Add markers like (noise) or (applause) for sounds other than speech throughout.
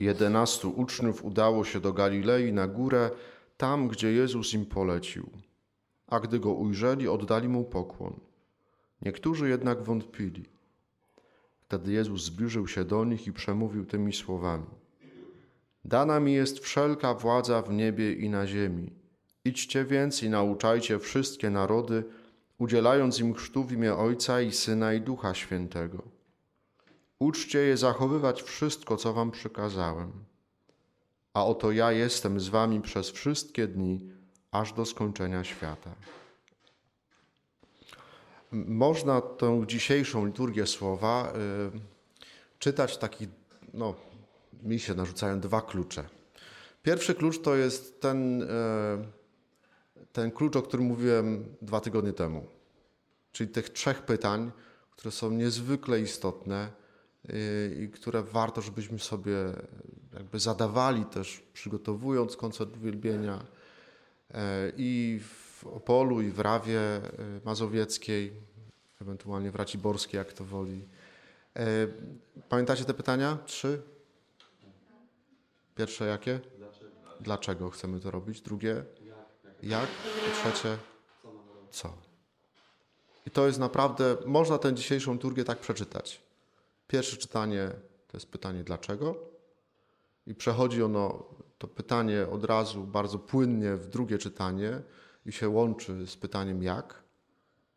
Jedenastu uczniów udało się do Galilei na górę, tam gdzie Jezus im polecił. A gdy go ujrzeli, oddali mu pokłon. Niektórzy jednak wątpili. Wtedy Jezus zbliżył się do nich i przemówił tymi słowami: Dana mi jest wszelka władza w niebie i na ziemi. Idźcie więc i nauczajcie wszystkie narody, udzielając im chrztu w imię Ojca i Syna i Ducha Świętego. Uczcie je zachowywać wszystko, co wam przykazałem. A oto ja jestem z wami przez wszystkie dni, aż do skończenia świata. Można tę dzisiejszą liturgię słowa y, czytać w takich, no, mi się narzucają dwa klucze. Pierwszy klucz to jest ten, y, ten klucz, o którym mówiłem dwa tygodnie temu. Czyli tych trzech pytań, które są niezwykle istotne i które warto, żebyśmy sobie jakby zadawali też, przygotowując koncert uwielbienia i w Opolu, i w Rawie Mazowieckiej, ewentualnie w Raciborskiej, jak to woli. Pamiętacie te pytania? Trzy? Pierwsze jakie? Dlaczego chcemy to robić? Drugie? Jak? I trzecie? Co? I to jest naprawdę, można tę dzisiejszą liturgię tak przeczytać. Pierwsze czytanie to jest pytanie dlaczego i przechodzi ono, to pytanie od razu bardzo płynnie w drugie czytanie i się łączy z pytaniem jak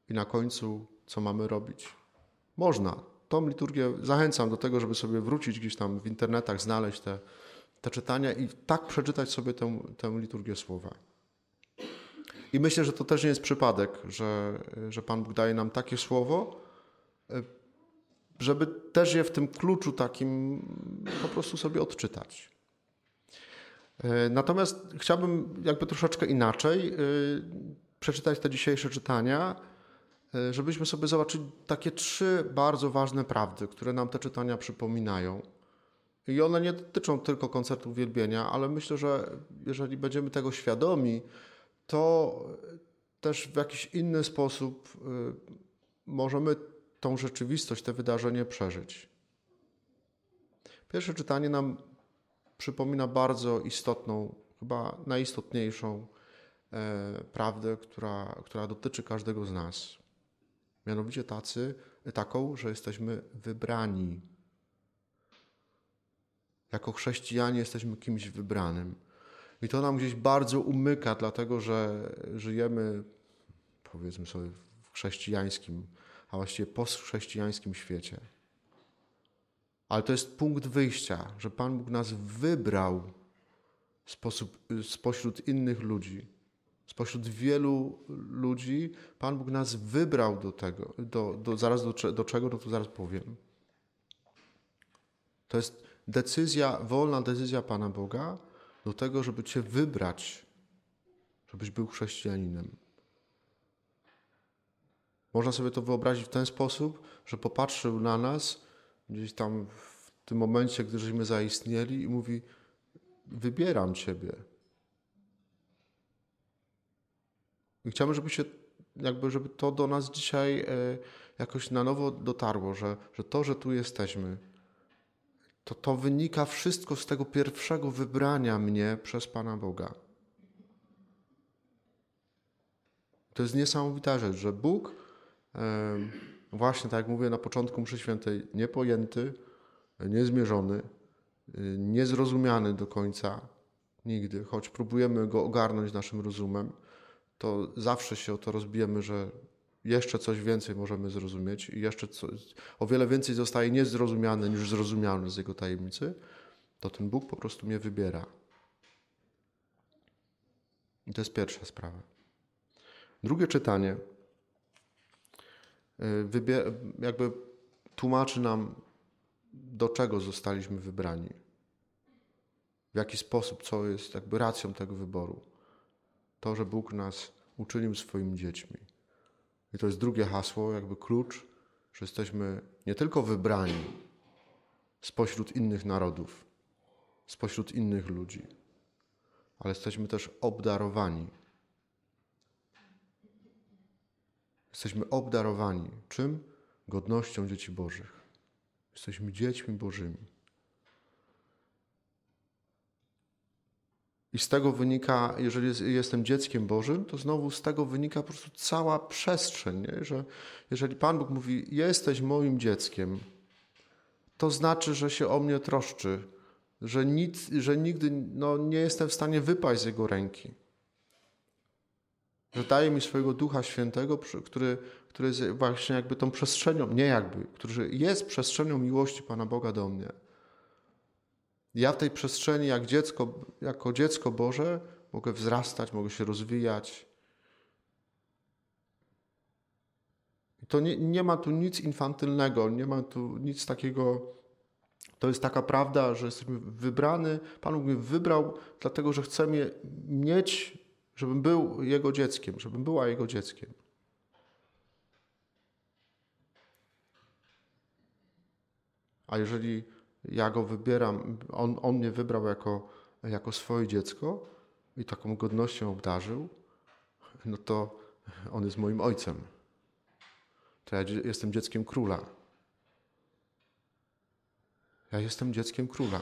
i na końcu co mamy robić. Można. Tą liturgię zachęcam do tego, żeby sobie wrócić gdzieś tam w internetach, znaleźć te, te czytania i tak przeczytać sobie tę, tę liturgię słowa. I myślę, że to też nie jest przypadek, że, że Pan Bóg daje nam takie słowo, żeby też je w tym kluczu takim po prostu sobie odczytać. Natomiast chciałbym jakby troszeczkę inaczej przeczytać te dzisiejsze czytania, żebyśmy sobie zobaczyli takie trzy bardzo ważne prawdy, które nam te czytania przypominają. I one nie dotyczą tylko koncertu uwielbienia, ale myślę, że jeżeli będziemy tego świadomi, to też w jakiś inny sposób możemy tą rzeczywistość, te wydarzenie przeżyć. Pierwsze czytanie nam przypomina bardzo istotną, chyba najistotniejszą e, prawdę, która, która dotyczy każdego z nas. Mianowicie tacy, taką, że jesteśmy wybrani. Jako chrześcijanie jesteśmy kimś wybranym. I to nam gdzieś bardzo umyka, dlatego że żyjemy, powiedzmy sobie, w chrześcijańskim, a właściwie postchrześcijańskim świecie. Ale to jest punkt wyjścia, że Pan Bóg nas wybrał sposób, spośród innych ludzi. Spośród wielu ludzi Pan Bóg nas wybrał do tego, do, do, zaraz do, do czego, no to zaraz powiem. To jest decyzja, wolna decyzja Pana Boga do tego, żeby Cię wybrać, żebyś był chrześcijaninem. Można sobie to wyobrazić w ten sposób, że popatrzył na nas gdzieś tam w tym momencie, gdy żeśmy zaistnieli i mówi: Wybieram Ciebie. I chciałbym, żeby się, jakby, żeby to do nas dzisiaj e, jakoś na nowo dotarło, że, że to, że tu jesteśmy, to to wynika wszystko z tego pierwszego wybrania mnie przez Pana Boga. To jest niesamowita rzecz, że Bóg, właśnie tak jak mówię na początku mszy świętej, niepojęty, niezmierzony, e, niezrozumiany do końca nigdy, choć próbujemy go ogarnąć naszym rozumem, to zawsze się o to rozbijemy, że jeszcze coś więcej możemy zrozumieć i jeszcze coś, o wiele więcej zostaje niezrozumiane niż zrozumiane z Jego tajemnicy, to ten Bóg po prostu mnie wybiera. I to jest pierwsza sprawa. Drugie czytanie y, jakby tłumaczy nam, do czego zostaliśmy wybrani. W jaki sposób, co jest jakby racją tego wyboru to, że Bóg nas uczynił swoimi dziećmi. I to jest drugie hasło, jakby klucz, że jesteśmy nie tylko wybrani spośród innych narodów, spośród innych ludzi, ale jesteśmy też obdarowani. Jesteśmy obdarowani czym? Godnością dzieci Bożych. Jesteśmy dziećmi Bożymi. I z tego wynika, jeżeli jestem dzieckiem Bożym, to znowu z tego wynika po prostu cała przestrzeń, nie? że jeżeli Pan Bóg mówi, jesteś moim dzieckiem, to znaczy, że się o mnie troszczy, że, nic, że nigdy no, nie jestem w stanie wypaść z Jego ręki. Że daje mi swojego Ducha Świętego, który, który jest właśnie jakby tą przestrzenią, nie jakby, który jest przestrzenią miłości Pana Boga do mnie. Ja w tej przestrzeni jak dziecko, jako dziecko Boże mogę wzrastać, mogę się rozwijać. To nie, nie ma tu nic infantylnego, nie ma tu nic takiego. To jest taka prawda, że jesteśmy wybrany. Pan Bóg mnie wybrał, dlatego że chce mnie mieć, żebym był Jego dzieckiem, żebym była Jego dzieckiem. A jeżeli ja go wybieram, on, on mnie wybrał jako, jako swoje dziecko i taką godnością obdarzył, no to on jest moim ojcem. To ja jestem dzieckiem króla. Ja jestem dzieckiem króla.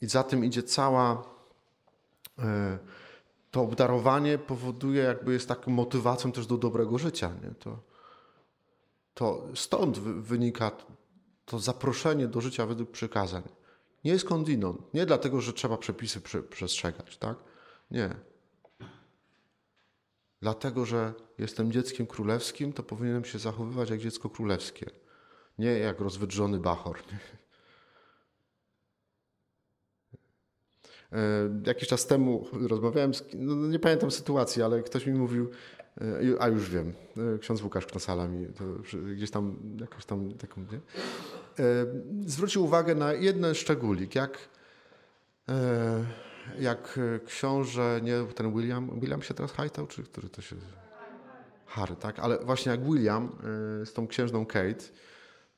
I za tym idzie cała. E, to obdarowanie powoduje, jakby jest taką motywacją też do dobrego życia. Nie? To, to stąd wynika to zaproszenie do życia według przykazań. Nie skądinąd. Nie dlatego, że trzeba przepisy przestrzegać, tak? Nie. Dlatego, że jestem dzieckiem królewskim, to powinienem się zachowywać jak dziecko królewskie. Nie jak rozwydrzony bachor. E, jakiś czas temu rozmawiałem, z, no nie pamiętam sytuacji, ale ktoś mi mówił, e, a już wiem, e, ksiądz Łukasz Knosala mi to gdzieś tam, jakoś tam taką, nie? zwrócił uwagę na jeden szczególik, jak, jak książę, nie ten William, William się teraz hajtał, czy który to się... Harry, tak? Ale właśnie jak William z tą księżną Kate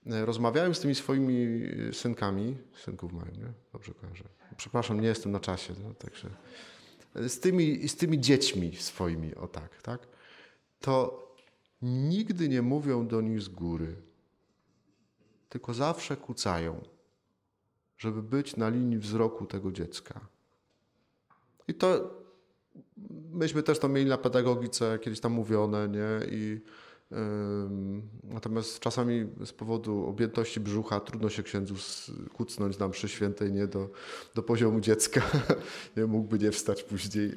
rozmawiałem z tymi swoimi synkami, synków mają, nie? Dobrze kojarzę przepraszam, nie jestem na czasie, no, także z tymi, z tymi dziećmi swoimi, o tak, tak, to nigdy nie mówią do nich z góry, tylko zawsze kucają, żeby być na linii wzroku tego dziecka. I to myśmy też to mieli na pedagogice kiedyś tam mówione, nie? I Natomiast czasami z powodu objętości brzucha trudno się księdzu kucnąć nam przy świętej nie do, do poziomu dziecka. (laughs) nie mógłby nie wstać później.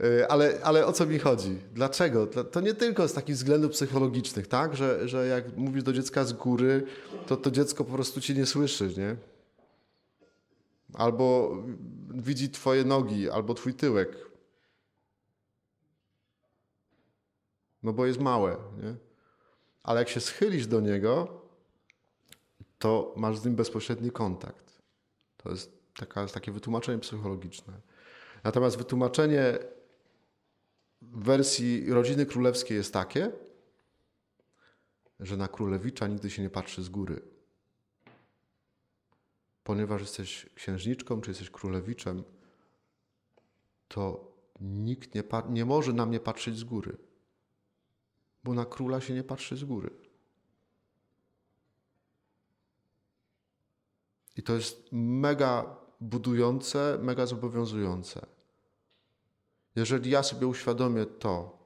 E, (laughs) ale, ale o co mi chodzi? Dlaczego? To nie tylko z takich względów psychologicznych, tak? Że, że jak mówisz do dziecka z góry, to to dziecko po prostu ci nie słyszy, nie? Albo widzi twoje nogi, albo twój tyłek. No bo jest małe, nie? Ale jak się schylisz do niego, to masz z nim bezpośredni kontakt. To jest taka, takie wytłumaczenie psychologiczne. Natomiast wytłumaczenie wersji rodziny królewskiej jest takie, że na królewicza nigdy się nie patrzy z góry. Ponieważ jesteś księżniczką, czy jesteś królewiczem, to nikt nie, nie może na mnie patrzeć z góry bo na króla się nie patrzy z góry. I to jest mega budujące, mega zobowiązujące. Jeżeli ja sobie uświadomię to,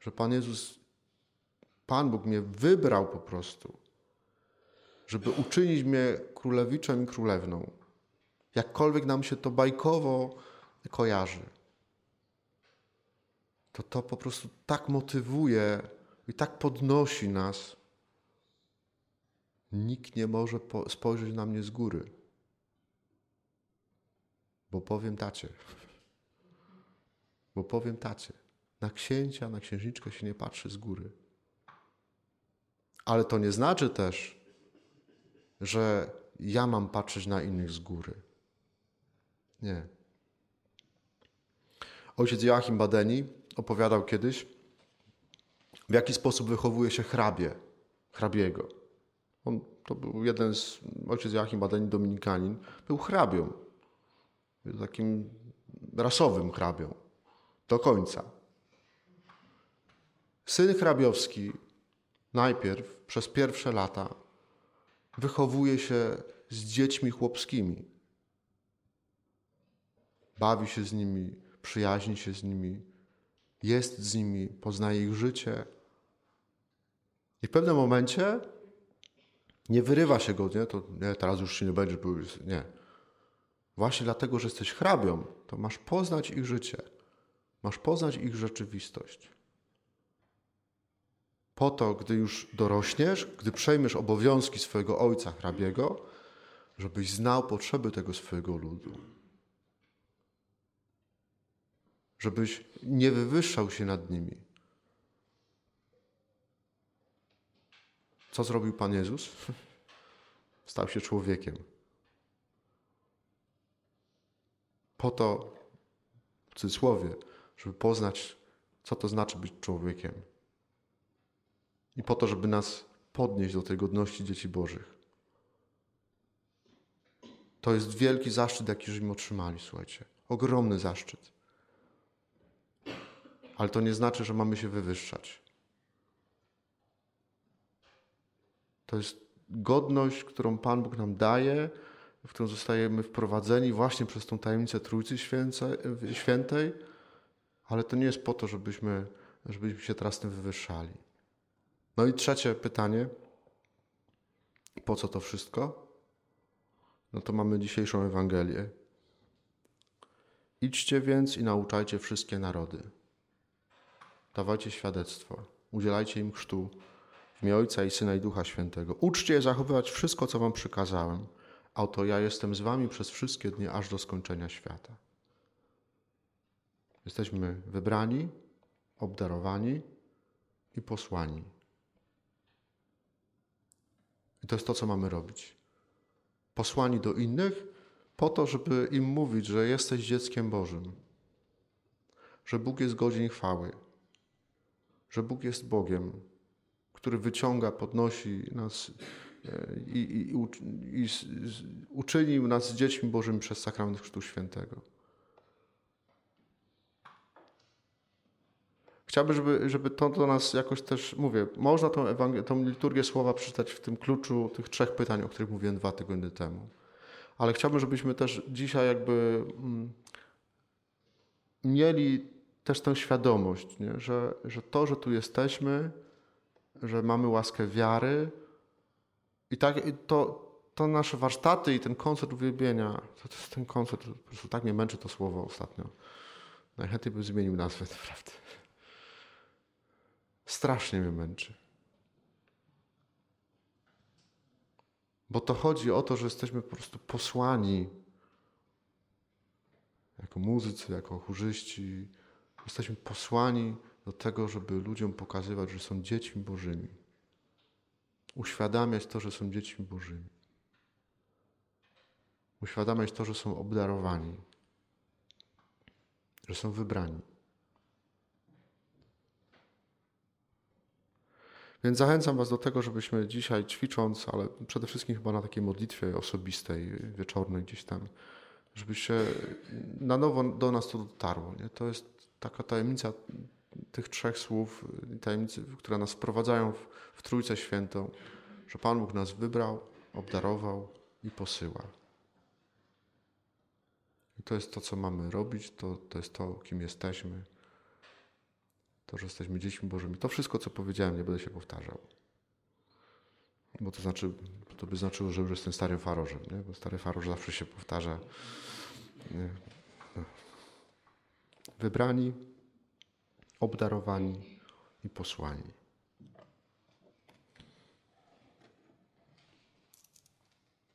że Pan Jezus, Pan Bóg mnie wybrał po prostu, żeby uczynić mnie królewiczem i królewną, jakkolwiek nam się to bajkowo kojarzy, to to po prostu tak motywuje i tak podnosi nas. Nikt nie może spojrzeć na mnie z góry, bo powiem tacie. Bo powiem tacie. Na księcia, na księżniczkę się nie patrzy z góry. Ale to nie znaczy też, że ja mam patrzeć na innych z góry. Nie. Ojciec Joachim Badeni opowiadał kiedyś, w jaki sposób wychowuje się hrabie, hrabiego. On, to był jeden z, ojciec Joachim Badeni, dominikanin, był hrabią. Takim rasowym hrabią. Do końca. Syn hrabiowski najpierw przez pierwsze lata wychowuje się z dziećmi chłopskimi. bawi się z nimi, przyjaźni się z nimi, jest z nimi, poznaje ich życie. I w pewnym momencie nie wyrywa się go, nie? To nie, teraz już się nie będzie, nie. Właśnie dlatego, że jesteś hrabią, to masz poznać ich życie. Masz poznać ich rzeczywistość. Po to, gdy już dorośniesz, gdy przejmiesz obowiązki swojego ojca hrabiego, żebyś znał potrzeby tego swojego ludu. Żebyś nie wywyższał się nad nimi. Co zrobił Pan Jezus? Stał się człowiekiem. Po to, w cudzysłowie, żeby poznać, co to znaczy być człowiekiem. I po to, żeby nas podnieść do tej godności dzieci Bożych. To jest wielki zaszczyt, jaki żeśmy otrzymali, słuchajcie. Ogromny zaszczyt. Ale to nie znaczy, że mamy się wywyższać. To jest godność, którą Pan Bóg nam daje, w którą zostajemy wprowadzeni właśnie przez tą tajemnicę Trójcy Świętej, ale to nie jest po to, żebyśmy, żebyśmy się teraz tym wywyższali. No i trzecie pytanie. Po co to wszystko? No to mamy dzisiejszą Ewangelię. Idźcie więc i nauczajcie wszystkie narody. Dawajcie świadectwo, udzielajcie im chrztu w imię Ojca i Syna i Ducha Świętego. Uczcie zachowywać wszystko, co wam przykazałem, a oto ja jestem z wami przez wszystkie dni, aż do skończenia świata. Jesteśmy wybrani, obdarowani i posłani. I to jest to, co mamy robić. Posłani do innych po to, żeby im mówić, że jesteś dzieckiem Bożym, że Bóg jest godzin chwały, że Bóg jest Bogiem, który wyciąga, podnosi nas e, i, i, i, uczynił nas dziećmi Bożymi przez sakrament Chrztu Świętego. Chciałbym, żeby, żeby to do nas jakoś też, mówię, można tą, Ewangel- tą liturgię słowa przeczytać w tym kluczu tych trzech pytań, o których mówiłem dwa tygodnie temu. Ale chciałbym, żebyśmy też dzisiaj jakby mm, mieli też tę świadomość, nie? Że, że to, że tu jesteśmy, że mamy łaskę wiary i tak to, to nasze warsztaty i ten koncert uwielbienia, to, to ten koncert, po prostu tak mnie męczy to słowo ostatnio. Najchętniej bym zmienił nazwę, (laughs) naprawdę. Strasznie mnie męczy. Bo to chodzi o to, że jesteśmy po prostu posłani jako muzycy, jako chórzyści. Jesteśmy posłani do tego, żeby ludziom pokazywać, że są dziećmi Bożymi. Uświadamiać to, że są dziećmi Bożymi. Uświadamiać to, że są obdarowani, że są wybrani. Więc zachęcam Was do tego, żebyśmy dzisiaj ćwicząc, ale przede wszystkim chyba na takiej modlitwie osobistej, wieczornej gdzieś tam, żebyście na nowo do nas to dotarło. Nie? To jest taka tajemnica tych trzech słów, tajemnicy, które nas wprowadzają w, w Trójcę Świętą, że Pan Bóg nas wybrał, obdarował i posyła. I to jest to, co mamy robić, to, to jest to, kim jesteśmy to, że jesteśmy dziećmi Bożymi. To wszystko, co powiedziałem, nie będę się powtarzał. Bo to znaczy, to by znaczyło, że już jestem starym farożem, nie? bo stary faroż zawsze się powtarza. Nie? Wybrani, obdarowani i posłani.